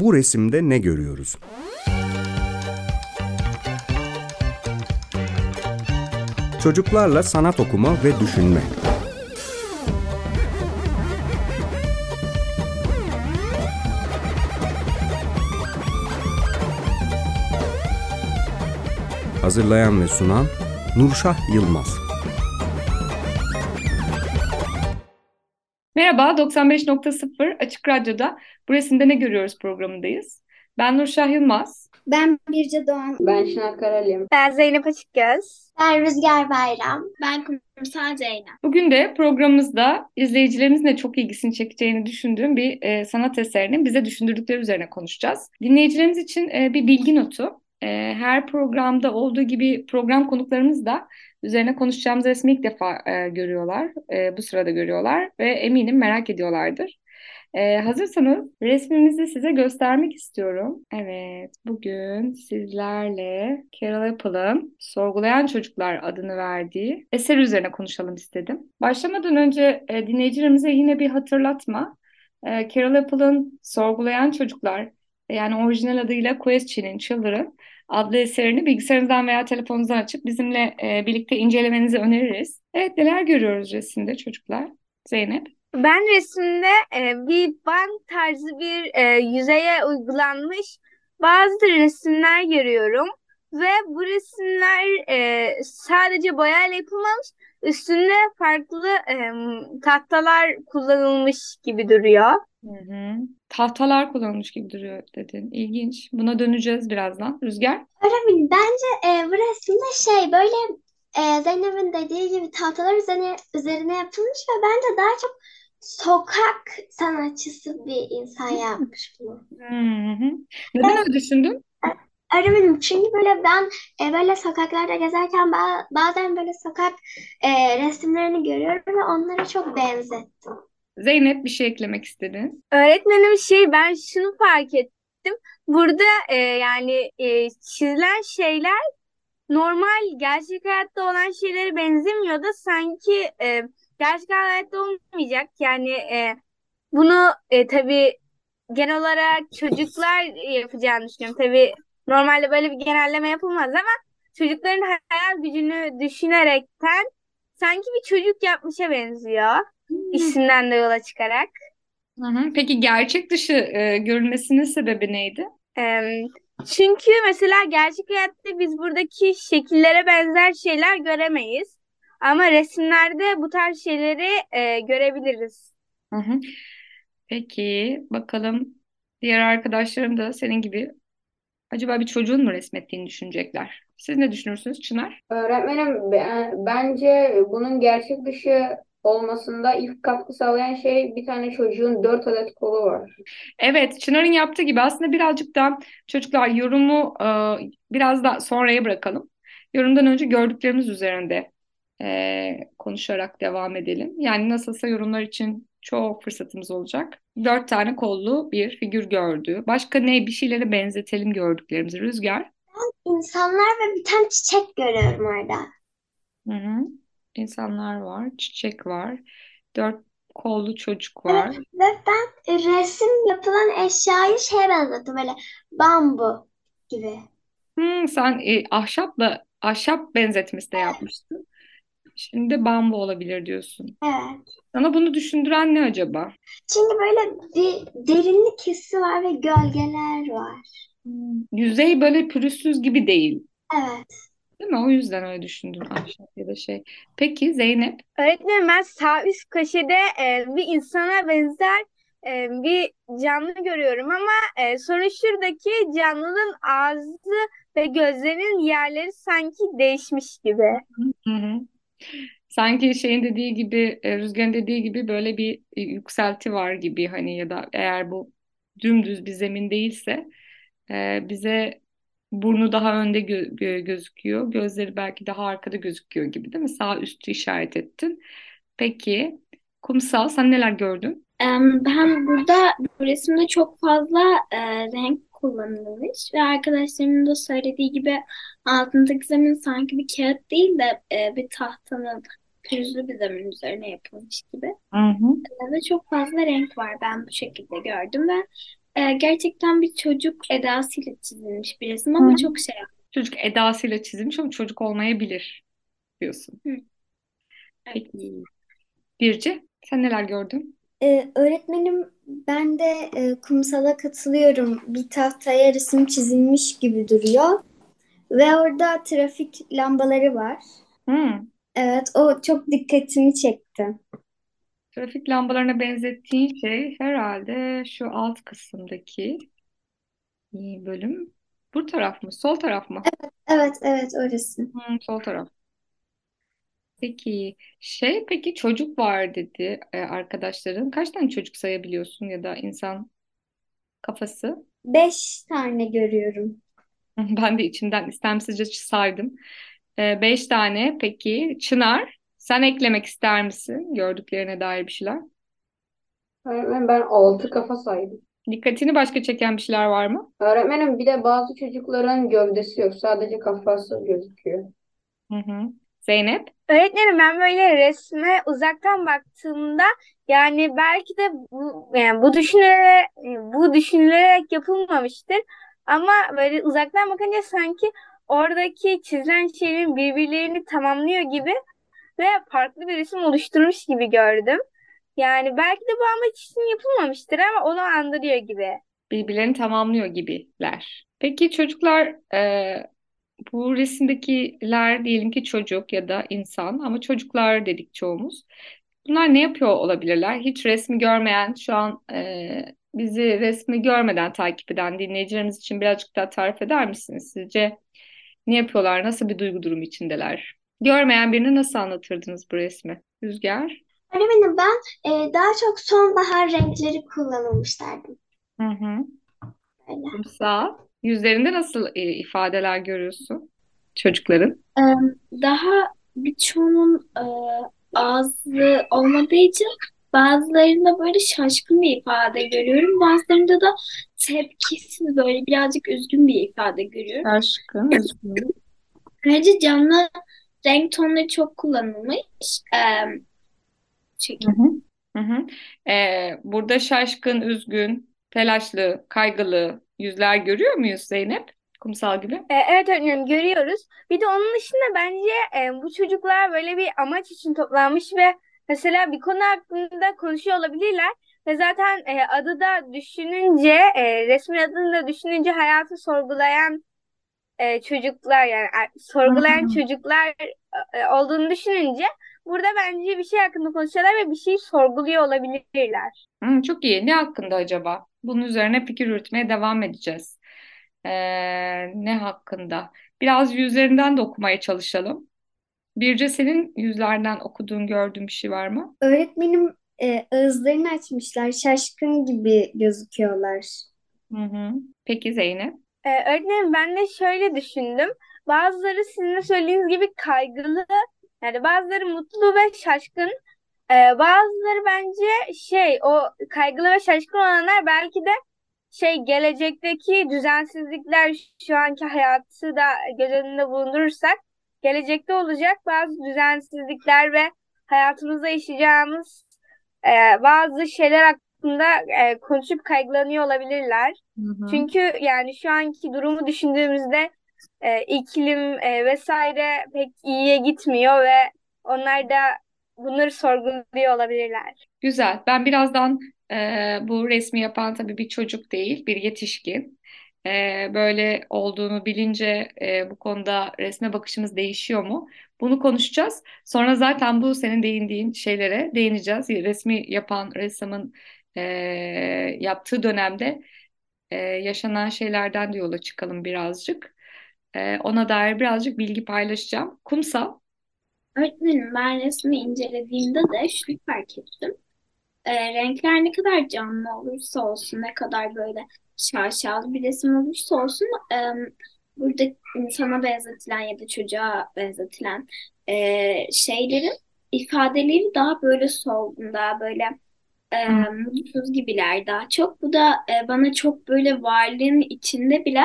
Bu resimde ne görüyoruz? Çocuklarla sanat okuma ve düşünme. Hazırlayan ve sunan Nurşah Yılmaz. Merhaba, 95.0 Açık Radyo'da Bu Resimde Ne Görüyoruz programındayız. Ben Nurşah Yılmaz. Ben Birce Doğan. Ben Şınar Karalıyım. Ben Zeynep Açıkgöz. Ben Rüzgar Bayram. Ben Kumsal Zeynep. Bugün de programımızda izleyicilerimizin de çok ilgisini çekeceğini düşündüğüm bir e, sanat eserinin bize düşündürdükleri üzerine konuşacağız. Dinleyicilerimiz için e, bir bilgi notu. E, her programda olduğu gibi program konuklarımız da üzerine konuşacağımız resmi ilk defa e, görüyorlar. E, bu sırada görüyorlar ve eminim merak ediyorlardır. Ee, hazırsanız resmimizi size göstermek istiyorum. Evet, bugün sizlerle Carol Apple'ın Sorgulayan Çocuklar adını verdiği eser üzerine konuşalım istedim. Başlamadan önce e, dinleyicilerimize yine bir hatırlatma. E, Carol Apple'ın Sorgulayan Çocuklar yani orijinal adıyla Questioning Children adlı eserini bilgisayarınızdan veya telefonunuzdan açıp bizimle e, birlikte incelemenizi öneririz. Evet, neler görüyoruz resimde çocuklar? Zeynep? Ben resimde e, bir band tarzı bir e, yüzeye uygulanmış bazı resimler görüyorum. Ve bu resimler e, sadece boyayla yapılmamış, üstünde farklı e, tahtalar kullanılmış gibi duruyor. Hı hı. Tahtalar kullanılmış gibi duruyor dedin. İlginç. Buna döneceğiz birazdan. Rüzgar? Öğretmenim bence e, bu resimde şey böyle e, Zeynep'in dediği gibi tahtalar üzerine, üzerine yapılmış ve bence daha çok sokak sanatçısı bir insan yapmış bunu. Hı hı. Neden öyle düşündün? Öğretmenim çünkü böyle ben e, böyle sokaklarda gezerken ba- bazen böyle sokak e, resimlerini görüyorum ve onlara çok benzettim. Zeynep bir şey eklemek istedin. Öğretmenim şey ben şunu fark ettim. Burada e, yani e, çizilen şeyler normal gerçek hayatta olan şeylere benzemiyor da sanki e, gerçek hayatta olmayacak. Yani e, bunu e, tabii genel olarak çocuklar yapacağını düşünüyorum. Tabii normalde böyle bir genelleme yapılmaz ama çocukların hayal gücünü düşünerekten sanki bir çocuk yapmışa benziyor. Hmm. İsimden de yola çıkarak. Hı hı. Peki gerçek dışı e, görünmesinin sebebi neydi? E, çünkü mesela gerçek hayatta biz buradaki şekillere benzer şeyler göremeyiz. Ama resimlerde bu tarz şeyleri e, görebiliriz. Hı hı. Peki bakalım diğer arkadaşlarım da senin gibi acaba bir çocuğun mu resmettiğini düşünecekler. Siz ne düşünürsünüz Çınar? Öğretmenim bence bunun gerçek dışı olmasında ilk katkı sağlayan şey bir tane çocuğun dört adet kolu var. Evet, Çınar'ın yaptığı gibi aslında birazcık da çocuklar yorumu e, biraz da sonraya bırakalım. Yorumdan önce gördüklerimiz üzerinde e, konuşarak devam edelim. Yani nasılsa yorumlar için çok fırsatımız olacak. Dört tane kollu bir figür gördü. Başka ne? Bir şeylere benzetelim gördüklerimizi. Rüzgar? Ben insanlar ve bir tane çiçek görüyorum orada. Hı hı. İnsanlar var, çiçek var, dört kollu çocuk var. Evet, ve ben resim yapılan eşyayı şeye benzettim böyle bambu gibi. Hmm, sen e, ahşapla ahşap benzetmesi de Evet. yapmıştın. Şimdi bambu olabilir diyorsun. Evet. Sana bunu düşündüren ne acaba? Çünkü böyle bir derinlik hissi var ve gölgeler var. Hmm, Yüzey böyle pürüzsüz gibi değil. Evet. Değil mi? O yüzden öyle düşündün ahşap ya da şey. Peki Zeynep? Öğretmenim ben sağ üst köşede e, bir insana benzer e, bir canlı görüyorum ama e, sonra şuradaki canlının ağzı ve gözlerinin yerleri sanki değişmiş gibi. Hı hı. Sanki şeyin dediği gibi, e, Rüzgar'ın dediği gibi böyle bir e, yükselti var gibi hani ya da eğer bu dümdüz bir zemin değilse e, bize burnu daha önde gö- gö- gözüküyor, gözleri belki daha arkada gözüküyor gibi değil mi? Sağ üstü işaret ettin. Peki, Kumsal sen neler gördün? Ben burada bu resimde çok fazla e, renk kullanılmış ve arkadaşlarımın da söylediği gibi altındaki zemin sanki bir kağıt değil de e, bir tahtanın pürüzlü bir zemin üzerine yapılmış gibi. Hı hı. E, Ve çok fazla renk var. Ben bu şekilde gördüm ve e, gerçekten bir çocuk edasıyla çizilmiş bir resim ama hı. çok şey Çocuk edasıyla çizilmiş ama çocuk olmayabilir diyorsun. Hı, evet. Peki. Birce, sen neler gördün? Ee, öğretmenim ben de e, kumsala katılıyorum. Bir tahtaya resim çizilmiş gibi duruyor. Ve orada trafik lambaları var. Hmm. Evet, o çok dikkatimi çekti. Trafik lambalarına benzettiğin şey herhalde şu alt kısımdaki bölüm. Bu taraf mı? Sol taraf mı? Evet, evet orası. Hmm, sol taraf. Peki şey peki çocuk var dedi e, arkadaşların. Kaç tane çocuk sayabiliyorsun ya da insan kafası? Beş tane görüyorum. Ben de içimden istemsizce saydım. E, beş tane. Peki Çınar, sen eklemek ister misin gördüklerine dair bir şeyler? Öğretmenim ben altı kafa saydım. Dikkatini başka çeken bir şeyler var mı? Öğretmenim bir de bazı çocukların gövdesi yok. Sadece kafası gözüküyor. Hı hı. Zeynep? Öğretmenim ben böyle resme uzaktan baktığımda yani belki de bu yani bu düşünülerek bu düşünülerek yapılmamıştır ama böyle uzaktan bakınca sanki oradaki çizilen şeylerin birbirlerini tamamlıyor gibi ve farklı bir resim oluşturmuş gibi gördüm. Yani belki de bu amaç için yapılmamıştır ama onu andırıyor gibi. birbirlerini tamamlıyor gibiler. Peki çocuklar e, bu resimdekiler diyelim ki çocuk ya da insan ama çocuklar dedik çoğumuz. Bunlar ne yapıyor olabilirler? Hiç resmi görmeyen, şu an e, bizi resmi görmeden takip eden dinleyicilerimiz için birazcık daha tarif eder misiniz? Sizce ne yapıyorlar? Nasıl bir duygu durumu içindeler? Görmeyen birine nasıl anlatırdınız bu resmi? Rüzgar? Öğretmenim ben e, daha çok sonbahar renkleri kullanılmış derdim. Hı hı. Öyle. Kumsal. Yüzlerinde nasıl e, ifadeler görüyorsun çocukların? Daha birçoğunun e, ağzı olmadığı için bazılarında böyle şaşkın bir ifade görüyorum. Bazılarında da tepkisiz böyle birazcık üzgün bir ifade görüyorum. Aşkın, üzgün. Ayrıca canlı renk tonları çok kullanılmış. E, şekil. Hı hı. Hı hı. Ee, burada şaşkın, üzgün, telaşlı, kaygılı yüzler görüyor muyuz Zeynep? Kumsal gibi. E, Evet öğretmenim görüyoruz. Bir de onun dışında bence e, bu çocuklar böyle bir amaç için toplanmış ve mesela bir konu hakkında konuşuyor olabilirler. Ve zaten e, adı da düşününce, e, resmin adını da düşününce hayatı sorgulayan e, çocuklar yani sorgulayan çocuklar e, olduğunu düşününce burada bence bir şey hakkında konuşuyorlar ve bir şeyi sorguluyor olabilirler. Hı, çok iyi. Ne hakkında acaba? Bunun üzerine fikir yürütmeye devam edeceğiz. Ee, ne hakkında? Biraz yüzlerinden de okumaya çalışalım. Birce senin yüzlerden okuduğun, gördüğün bir şey var mı? Öğretmenim e, ağızlarını açmışlar, şaşkın gibi gözüküyorlar. Hı hı. Peki Zeynep? Ee, öğretmenim ben de şöyle düşündüm. Bazıları sizin de söylediğiniz gibi kaygılı, yani bazıları mutlu ve şaşkın. Ee, bazıları bence şey o kaygılı ve şaşkın olanlar belki de şey gelecekteki düzensizlikler şu anki hayatı da göz önünde bulundurursak gelecekte olacak bazı düzensizlikler ve hayatımızda yaşayacağımız e, bazı şeyler hakkında e, konuşup kaygılanıyor olabilirler. Hı hı. Çünkü yani şu anki durumu düşündüğümüzde e, iklim e, vesaire pek iyiye gitmiyor ve onlar da bunları sorguluyor olabilirler. Güzel. Ben birazdan e, bu resmi yapan tabii bir çocuk değil, bir yetişkin. E, böyle olduğunu bilince e, bu konuda resme bakışımız değişiyor mu? Bunu konuşacağız. Sonra zaten bu senin değindiğin şeylere değineceğiz. Resmi yapan ressamın e, yaptığı dönemde e, yaşanan şeylerden de yola çıkalım birazcık. E, ona dair birazcık bilgi paylaşacağım. Kumsal. Öğretmenim ben resmi incelediğimde de şunu fark ettim. E, renkler ne kadar canlı olursa olsun, ne kadar böyle şaşalı bir resim olursa olsun, e, burada insana benzetilen ya da çocuğa benzetilen e, şeylerin ifadeleri daha böyle solgun, daha böyle e, mutsuz gibiler daha çok. Bu da e, bana çok böyle varlığın içinde bile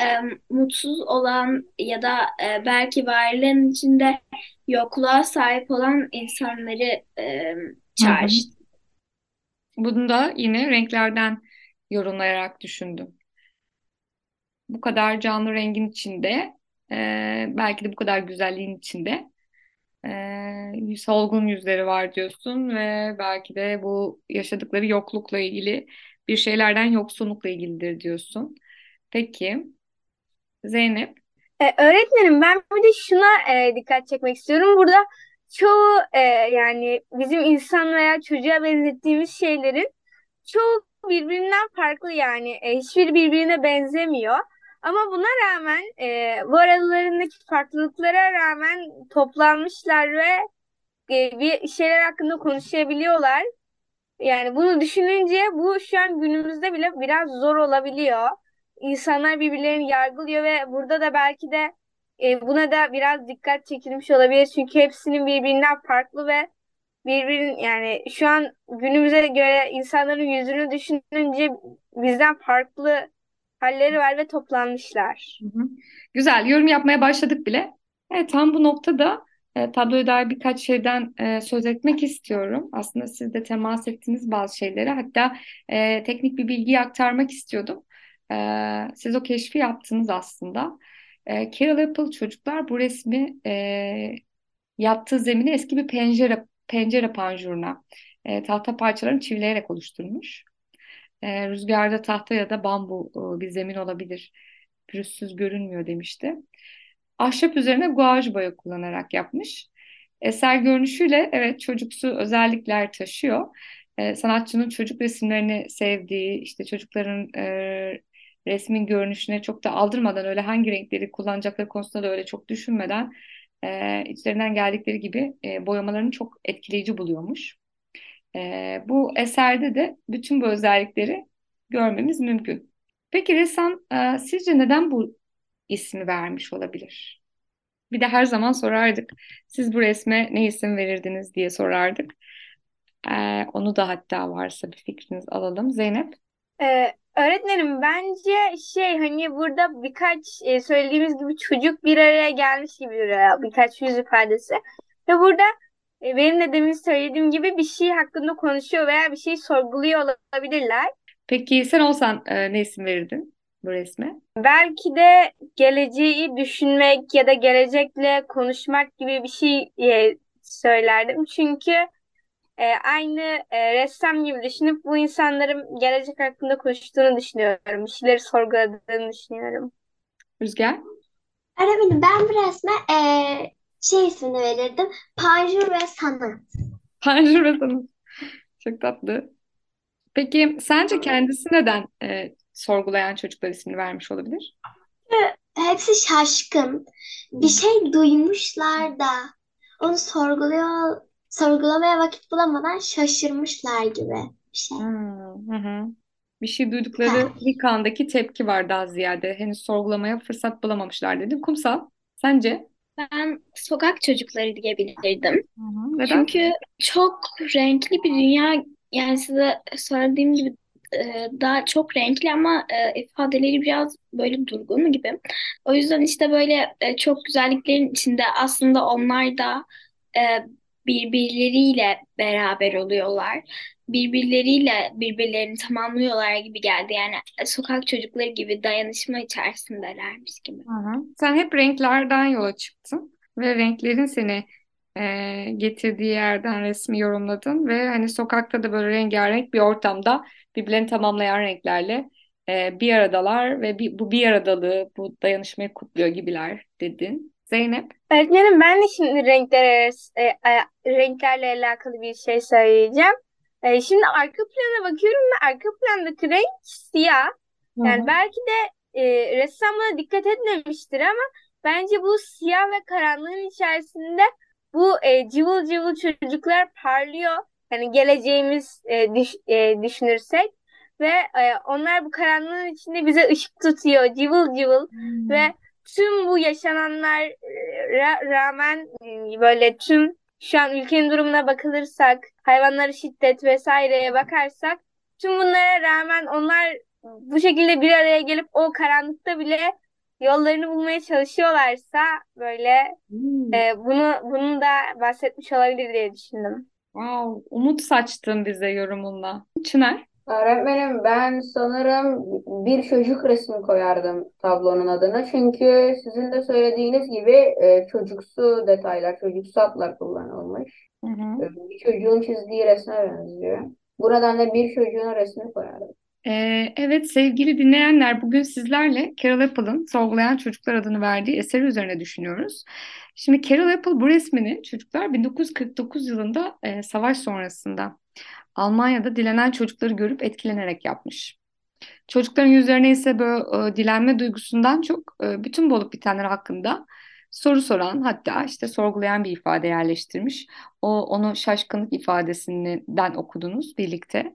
e, mutsuz olan ya da e, belki varlığın içinde yokluğa sahip olan insanları e, çağrıştı. Bunu da yine renklerden yorumlayarak düşündün? Bu kadar canlı rengin içinde, e, belki de bu kadar güzelliğin içinde e, solgun yüzleri var diyorsun ve belki de bu yaşadıkları yoklukla ilgili bir şeylerden yoksunlukla ilgilidir diyorsun. Peki Zeynep? E, öğretmenim ben bir de şuna e, dikkat çekmek istiyorum. Burada çoğu e, yani bizim insan veya çocuğa benzettiğimiz şeylerin çoğu birbirinden farklı yani e, hiçbir birbirine benzemiyor. Ama buna rağmen e, bu aralarındaki farklılıklara rağmen toplanmışlar ve e, bir şeyler hakkında konuşabiliyorlar. Yani bunu düşününce bu şu an günümüzde bile biraz zor olabiliyor. İnsanlar birbirlerini yargılıyor ve burada da belki de e, buna da biraz dikkat çekilmiş olabilir. Çünkü hepsinin birbirinden farklı ve birbirinin yani şu an günümüze göre insanların yüzünü düşününce bizden farklı halleri var ve toplanmışlar. Hı hı. Güzel, yorum yapmaya başladık bile. Evet, tam bu noktada e, tabloya dair birkaç şeyden e, söz etmek istiyorum. Aslında siz de temas ettiğiniz bazı şeylere, hatta e, teknik bir bilgiyi aktarmak istiyordum. E, siz o keşfi yaptınız aslında. E, Carol Apple çocuklar bu resmi e, yaptığı zemini eski bir pencere pencere panjuruna e, tahta parçalarını çivileyerek oluşturmuş. E, rüzgarda tahta ya da bambu e, bir zemin olabilir. Pürüzsüz görünmüyor demişti. Ahşap üzerine guaj boya kullanarak yapmış. Eser görünüşüyle evet çocuksu özellikler taşıyor. E, sanatçının çocuk resimlerini sevdiği, işte çocukların e, resmin görünüşüne çok da aldırmadan öyle hangi renkleri kullanacakları konusunda da öyle çok düşünmeden e, içlerinden geldikleri gibi e, boyamalarını çok etkileyici buluyormuş. E, bu eserde de bütün bu özellikleri görmemiz mümkün. Peki ressam e, sizce neden bu ismi vermiş olabilir? Bir de her zaman sorardık. Siz bu resme ne isim verirdiniz diye sorardık. E, onu da hatta varsa bir fikriniz alalım. Zeynep? Ee, öğretmenim bence şey hani burada birkaç e, söylediğimiz gibi çocuk bir araya gelmiş gibi duruyor. Birkaç yüz ifadesi. Ve burada e, benim de demin söylediğim gibi bir şey hakkında konuşuyor veya bir şey sorguluyor olabilirler. Peki sen olsan e, ne isim verirdin bu resme? Belki de geleceği düşünmek ya da gelecekle konuşmak gibi bir şey e, söylerdim. Çünkü e, aynı e, ressam gibi düşünüp bu insanların gelecek hakkında konuştuğunu düşünüyorum. Bir şeyleri sorguladığını düşünüyorum. Rüzgar? Öğretmenim ben bu resme eee, şey ismini verirdim. Panjur ve Sanat. Panjur ve sanat. Çok tatlı. Peki sence kendisi neden e, sorgulayan çocuklar ismini vermiş olabilir? Hepsi şaşkın. Bir şey duymuşlar da onu sorguluyor, sorgulamaya vakit bulamadan şaşırmışlar gibi bir şey. Hmm, hı hı. Bir şey duydukları ilk andaki tepki var daha ziyade. Henüz sorgulamaya fırsat bulamamışlar dedin. Kumsal, sence? Ben sokak çocukları diyebilirdim. Hı hı. Neden? Çünkü çok renkli bir dünya. Yani size söylediğim gibi e, daha çok renkli ama e, ifadeleri biraz böyle durgun gibi. O yüzden işte böyle e, çok güzelliklerin içinde aslında onlar da e, birbirleriyle beraber oluyorlar. Birbirleriyle birbirlerini tamamlıyorlar gibi geldi. Yani sokak çocukları gibi dayanışma içerisindelermiş gibi. Hı. Sen hep renklerden yola çıktın ve renklerin seni e, getirdiği yerden resmi yorumladın ve hani sokakta da böyle rengarenk bir ortamda birbirlerini tamamlayan renklerle e, bir aradalar ve bir, bu bir aradalığı, bu dayanışmayı kutluyor gibiler dedin. Zeynep? Öğretmenim ben de şimdi renkler arası- e, e, renklerle alakalı bir şey söyleyeceğim. E, şimdi arka plana bakıyorum ve arka plandaki renk siyah. Hı Yani hı. belki de e, ressam buna dikkat etmemiştir ama bence bu siyah ve karanlığın içerisinde bu e, cıvıl cıvıl çocuklar parlıyor. Yani geleceğimiz e, düş- e, düşünürsek ve e, onlar bu karanlığın içinde bize ışık tutuyor cıvıl cıvıl ve tüm bu yaşananlara rağmen e, böyle tüm şu an ülkenin durumuna bakılırsak, hayvanlara şiddet vesaireye bakarsak tüm bunlara rağmen onlar bu şekilde bir araya gelip o karanlıkta bile yollarını bulmaya çalışıyorlarsa böyle Hmm. e, bunu bunu da bahsetmiş olabilir diye düşündüm. Wow, umut saçtın bize yorumunla. Çınar? Öğretmenim ben sanırım bir çocuk resmi koyardım tablonun adına. Çünkü sizin de söylediğiniz gibi e, çocuksu detaylar, çocuksu hatlar kullanılmış. Hı hı. E, Bir çocuğun çizdiği resme benziyor. Bu nedenle bir çocuğun resmini koyardım. Ee, evet sevgili dinleyenler bugün sizlerle Carol Apple'ın Sorgulayan Çocuklar adını verdiği eseri üzerine düşünüyoruz. Şimdi Carol Apple bu resmini çocuklar 1949 yılında e, savaş sonrasında Almanya'da dilenen çocukları görüp etkilenerek yapmış. Çocukların yüzlerine ise böyle e, dilenme duygusundan çok e, bütün bu olup bitenler hakkında soru soran hatta işte sorgulayan bir ifade yerleştirmiş. O onu şaşkınlık ifadesinden okudunuz birlikte.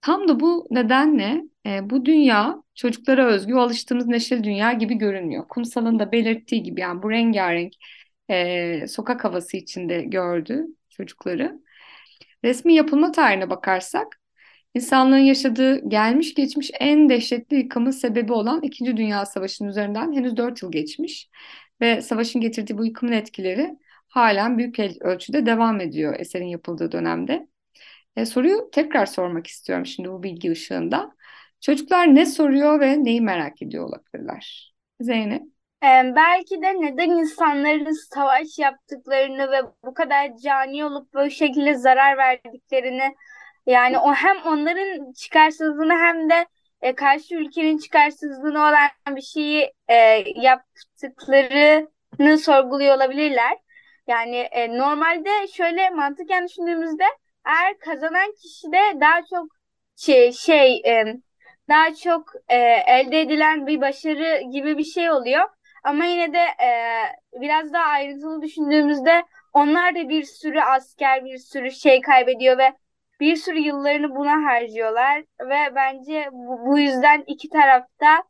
Tam da bu nedenle e, bu dünya çocuklara özgü alıştığımız neşeli dünya gibi görünmüyor. Kumsal'ın da belirttiği gibi yani bu rengarenk e, sokak havası içinde gördü çocukları. Resmin yapılma tarihine bakarsak insanlığın yaşadığı gelmiş geçmiş en dehşetli yıkımın sebebi olan İkinci Dünya Savaşı'nın üzerinden henüz 4 yıl geçmiş ve savaşın getirdiği bu yıkımın etkileri halen büyük ölçüde devam ediyor eserin yapıldığı dönemde. E, soruyu tekrar sormak istiyorum şimdi bu bilgi ışığında. Çocuklar ne soruyor ve neyi merak ediyor olabilirler? Zeynep. Ee, belki de neden insanların savaş yaptıklarını ve bu kadar cani olup böyle şekilde zarar verdiklerini yani o hem onların çıkarsızlığını hem de e, karşı ülkenin çıkarsızlığına olan bir şeyi e, yaptıklarını sorguluyor olabilirler. Yani e, normalde şöyle mantıken düşündüğümüzde eğer kazanan kişi de daha çok şey, şey daha çok e, elde edilen bir başarı gibi bir şey oluyor. Ama yine de e, biraz daha ayrıntılı düşündüğümüzde onlar da bir sürü asker, bir sürü şey kaybediyor ve bir sürü yıllarını buna harcıyorlar ve bence bu, bu yüzden iki tarafta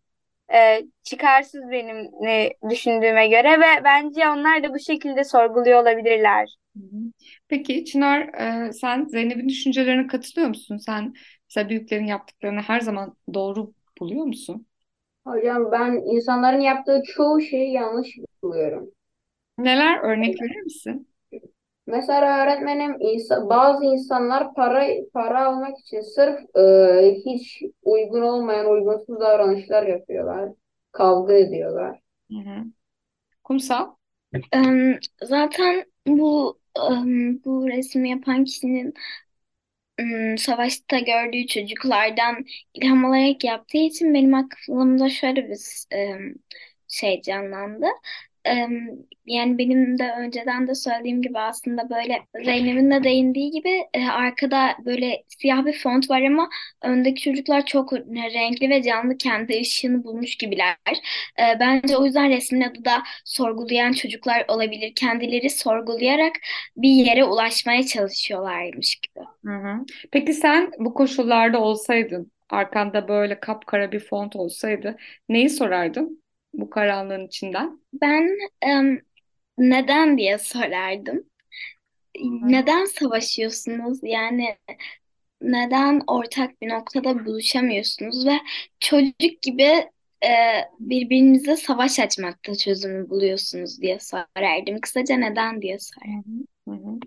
e, çıkarsız benim e, düşündüğüme göre ve bence onlar da bu şekilde sorguluyor olabilirler. Peki Çınar, e, sen Zeynep'in düşüncelerine katılıyor musun? Sen mesela büyüklerin yaptıklarını her zaman doğru buluyor musun? Hocam ben insanların yaptığı çoğu şeyi yanlış buluyorum. Neler örnek verir misin? Mesela öğretmenim insa- bazı insanlar para para almak için sırf e, hiç uygun olmayan uygunsuz davranışlar yapıyorlar. Kavga ediyorlar. Hı hı. Kumsal? Em, Zaten bu em, bu resmi yapan kişinin savaşta gördüğü çocuklardan ilham alarak yaptığı için benim aklımda şöyle bir em, şey canlandı. Yani benim de önceden de söylediğim gibi aslında böyle Zeynep'in de değindiği gibi e, arkada böyle siyah bir font var ama öndeki çocuklar çok renkli ve canlı kendi ışığını bulmuş gibiler. E, Bence o yüzden resmin adı da sorgulayan çocuklar olabilir. Kendileri sorgulayarak bir yere ulaşmaya çalışıyorlarmış gibi. Hı hı. Peki sen bu koşullarda olsaydın, arkanda böyle kapkara bir font olsaydı neyi sorardın bu karanlığın içinden? Ben em, neden diye sorardım. Neden savaşıyorsunuz? Yani neden ortak bir noktada buluşamıyorsunuz ve çocuk gibi e, birbirinize savaş açmakta çözümü buluyorsunuz diye sorardım. Kısaca neden diye sorardım. hı hı.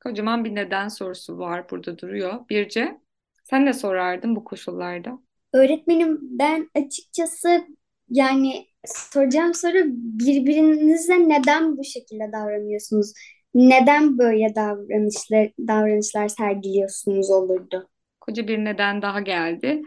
Kocaman bir neden sorusu var burada duruyor. Birce, sen ne sorardın bu koşullarda? Öğretmenim ben açıkçası yani soracağım soru birbirinize neden bu şekilde davranıyorsunuz? Neden böyle davranışlar davranışlar sergiliyorsunuz olurdu? Koca bir neden daha geldi.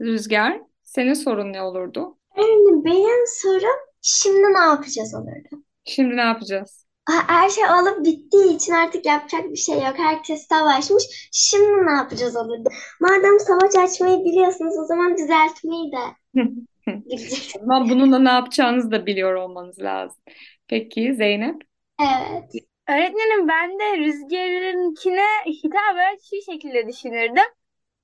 Rüzgar, senin sorun ne olurdu? Yani benim sorum şimdi ne yapacağız olurdu? Şimdi ne yapacağız? Her şey olup bittiği için artık yapacak bir şey yok. Herkes savaşmış. Şimdi ne yapacağız olurdu? Madem savaş açmayı biliyorsunuz o zaman düzeltmeyi de. Ama bununla ne yapacağınızı da biliyor olmanız lazım. Peki Zeynep? Evet. Öğretmenim ben de Rüzgar'ınkine hitaben şu şekilde düşünürdüm.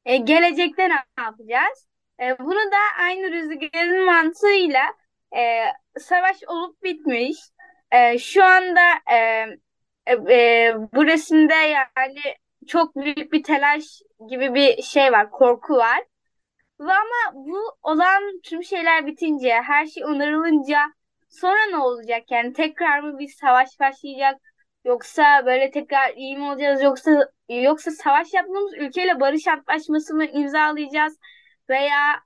E, gelecekte ne yapacağız? E, bunu da aynı Rüzgar'ın mantığıyla e, savaş olup bitmiş. E, şu anda e, e, e, bu resimde yani çok büyük bir telaş gibi bir şey var, korku var. Ve ama bu olan tüm şeyler bitince, her şey onarılınca sonra ne olacak? Yani tekrar mı bir savaş başlayacak? Yoksa böyle tekrar iyi mi olacağız yoksa yoksa savaş yaptığımız ülkeyle barış antlaşması mı imzalayacağız veya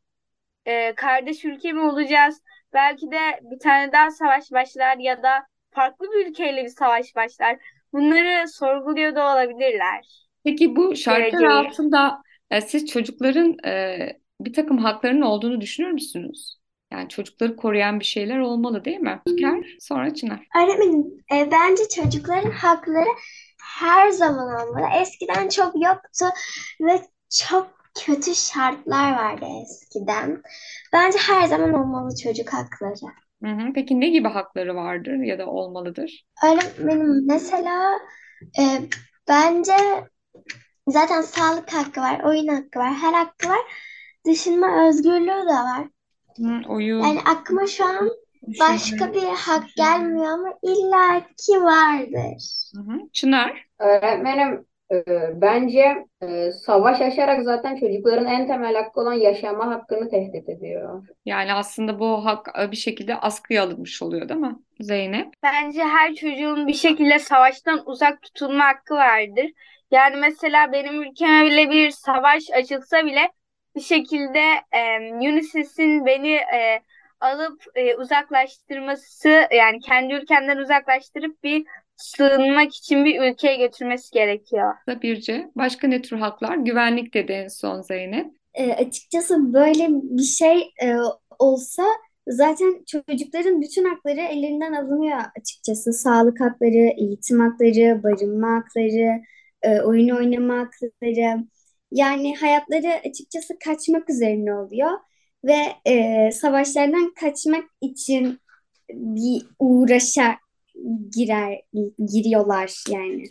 e, kardeş ülke mi olacağız? Belki de bir tane daha savaş başlar ya da farklı bir ülkeyle bir savaş başlar. Bunları sorguluyor da olabilirler. Peki bu şartlar Geleceği. altında e, siz çocukların e, bir takım haklarının olduğunu düşünür müsünüz? Yani çocukları koruyan bir şeyler olmalı değil mi? Ker, sonra Çınar. Öğretmenim, e, bence çocukların hakları her zaman olmalı. Eskiden çok yoktu ve çok kötü şartlar vardı eskiden. Bence her zaman olmalı çocuk hakları. Hı hı. Peki ne gibi hakları vardır ya da olmalıdır? Öğretmenim mesela e, bence zaten sağlık hakkı var, oyun hakkı var, her hakkı var. Düşünme özgürlüğü de var. Hı, oyun, Yani aklıma şu an düşünme. başka bir hak gelmiyor ama illaki vardır. Hı hı. Çınar. Öğretmenim e, bence e, savaş açarak zaten çocukların en temel hakkı olan yaşama hakkını tehdit ediyor. Yani aslında bu hak e, bir şekilde askıya alınmış oluyor değil mi? Zeynep. Bence her çocuğun bir şekilde savaştan uzak tutulma hakkı vardır. Yani mesela benim ülkeme bile bir savaş açılsa bile bir şekilde e, UNICEF'in beni e, alıp e, uzaklaştırması yani kendi ülkemden uzaklaştırıp bir sığınmak için bir ülkeye götürmesi gerekiyor. Birce. Başka ne tür haklar? Güvenlik dedi en son Zeynep. E, açıkçası böyle bir şey e, olsa zaten çocukların bütün hakları ellerinden alınıyor açıkçası. Sağlık hakları, eğitim hakları, barınma hakları, e, oyun oynama hakları. Yani hayatları açıkçası kaçmak üzerine oluyor ve e, savaşlardan kaçmak için bir uğraşa girer giriyorlar yani.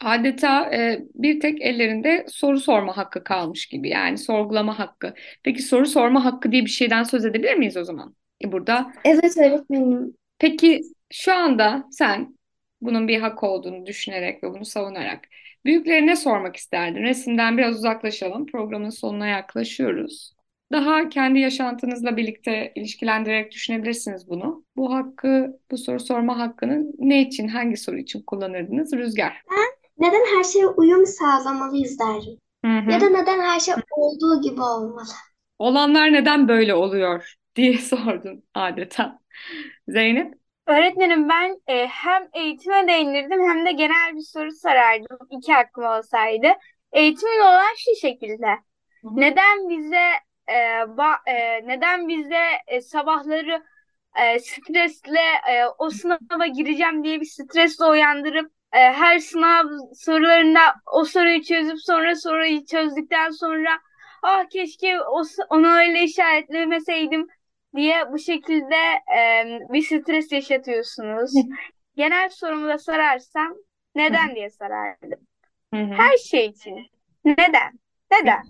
Adeta e, bir tek ellerinde soru sorma hakkı kalmış gibi yani sorgulama hakkı. Peki soru sorma hakkı diye bir şeyden söz edebilir miyiz o zaman? E, burada Evet öğretmenim. peki şu anda sen bunun bir hak olduğunu düşünerek ve bunu savunarak büyüklerine sormak isterdin. Resimden biraz uzaklaşalım. Programın sonuna yaklaşıyoruz. Daha kendi yaşantınızla birlikte ilişkilendirerek düşünebilirsiniz bunu. Bu hakkı, bu soru sorma hakkını ne için, hangi soru için kullanırdınız? Rüzgar. Neden her şeye uyum sağlamalıyız derim. Ya da neden her şey olduğu gibi olmalı? Olanlar neden böyle oluyor diye sordun adeta. Zeynep. Öğretmenim ben e, hem eğitime değinirdim hem de genel bir soru sorardım iki hakkım olsaydı. Eğitimin olan şu şekilde. Neden bize e, ba- e, neden bize e, sabahları e, stresle e, o sınava gireceğim diye bir stresle uyandırıp e, her sınav sorularında o soruyu çözüp sonra soruyu çözdükten sonra ah keşke o, onu öyle işaretlemeseydim diye bu şekilde e, bir stres yaşatıyorsunuz. Genel sorumu da sorarsam neden diye sorardım. Hı hı. Her şey için. Neden? Neden?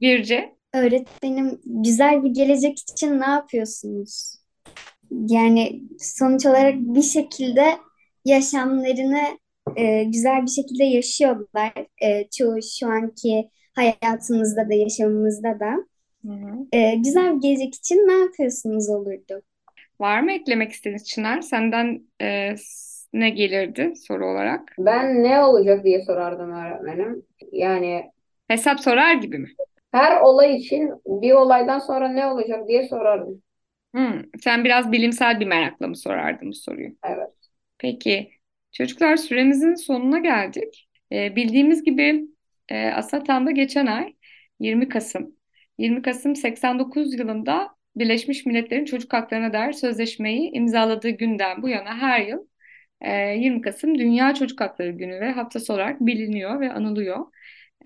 Birce. Öğretmenim güzel bir gelecek için ne yapıyorsunuz? Yani sonuç olarak bir şekilde yaşamlarını e, güzel bir şekilde yaşıyorlar. E, çoğu şu anki hayatımızda da yaşamımızda da. Hı hı. E, güzel bir gelecek için ne yapıyorsunuz olurdu? Var mı eklemek istediğiniz Çınar? Senden e, ne gelirdi soru olarak? Ben ne olacak diye sorardım öğretmenim. Yani Hesap sorar gibi mi? her olay için bir olaydan sonra ne olacak diye sorardım. Hı, sen biraz bilimsel bir merakla mı sorardın bu soruyu? Evet. Peki çocuklar süremizin sonuna geldik. Ee, bildiğimiz gibi e, Asatan'da geçen ay 20 Kasım 20 Kasım 89 yılında Birleşmiş Milletler'in çocuk haklarına dair sözleşmeyi imzaladığı günden bu yana her yıl e, 20 Kasım Dünya Çocuk Hakları Günü ve haftası olarak biliniyor ve anılıyor.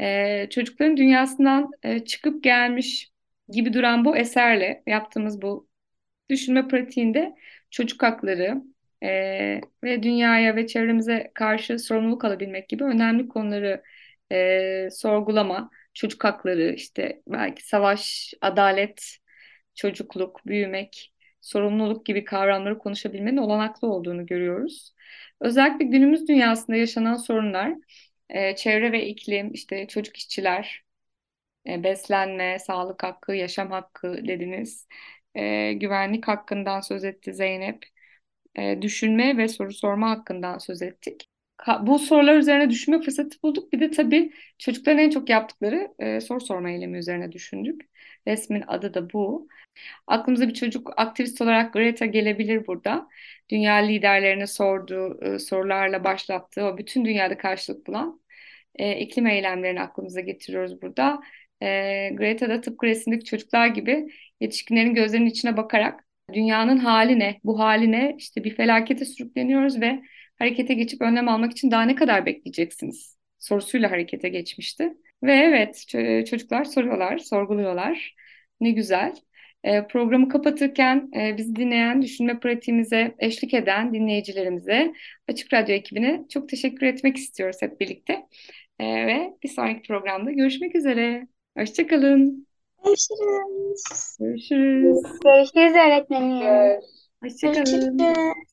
E, çocukların dünyasından e, çıkıp gelmiş gibi duran bu eserle yaptığımız bu düşünme pratiğinde çocuk hakları e, ve dünyaya ve çevremize karşı sorumluluk alabilmek gibi önemli konuları e, sorgulama, çocuk hakları, işte belki savaş, adalet, çocukluk, büyümek, sorumluluk gibi kavramları konuşabilmenin olanaklı olduğunu görüyoruz. Özellikle günümüz dünyasında yaşanan sorunlar, e, çevre ve iklim, işte çocuk işçiler, e, beslenme, sağlık hakkı, yaşam hakkı dediniz. E, güvenlik hakkından söz etti Zeynep. E, düşünme ve soru sorma hakkından söz ettik. Bu sorular üzerine düşünme fırsatı bulduk. Bir de tabii çocukların en çok yaptıkları e, soru sorma eylemi üzerine düşündük. Resmin adı da bu. Aklımıza bir çocuk aktivist olarak Greta gelebilir burada. Dünya liderlerine sorduğu e, sorularla başlattığı o bütün dünyada karşılık bulan e, iklim eylemlerini aklımıza getiriyoruz burada. E, Greta da tıpkı resimdeki çocuklar gibi yetişkinlerin gözlerinin içine bakarak dünyanın hali ne, bu haline işte bir felakete sürükleniyoruz ve harekete geçip önlem almak için daha ne kadar bekleyeceksiniz sorusuyla harekete geçmişti. Ve evet ço- çocuklar soruyorlar, sorguluyorlar. Ne güzel. E, programı kapatırken e, bizi dinleyen, düşünme pratiğimize eşlik eden dinleyicilerimize, Açık Radyo ekibine çok teşekkür etmek istiyoruz hep birlikte. E, ve bir sonraki programda görüşmek üzere. Hoşçakalın. Görüşürüz. Görüşürüz. Görüşürüz öğretmenim. Hoşçakalın. Görüşürüz.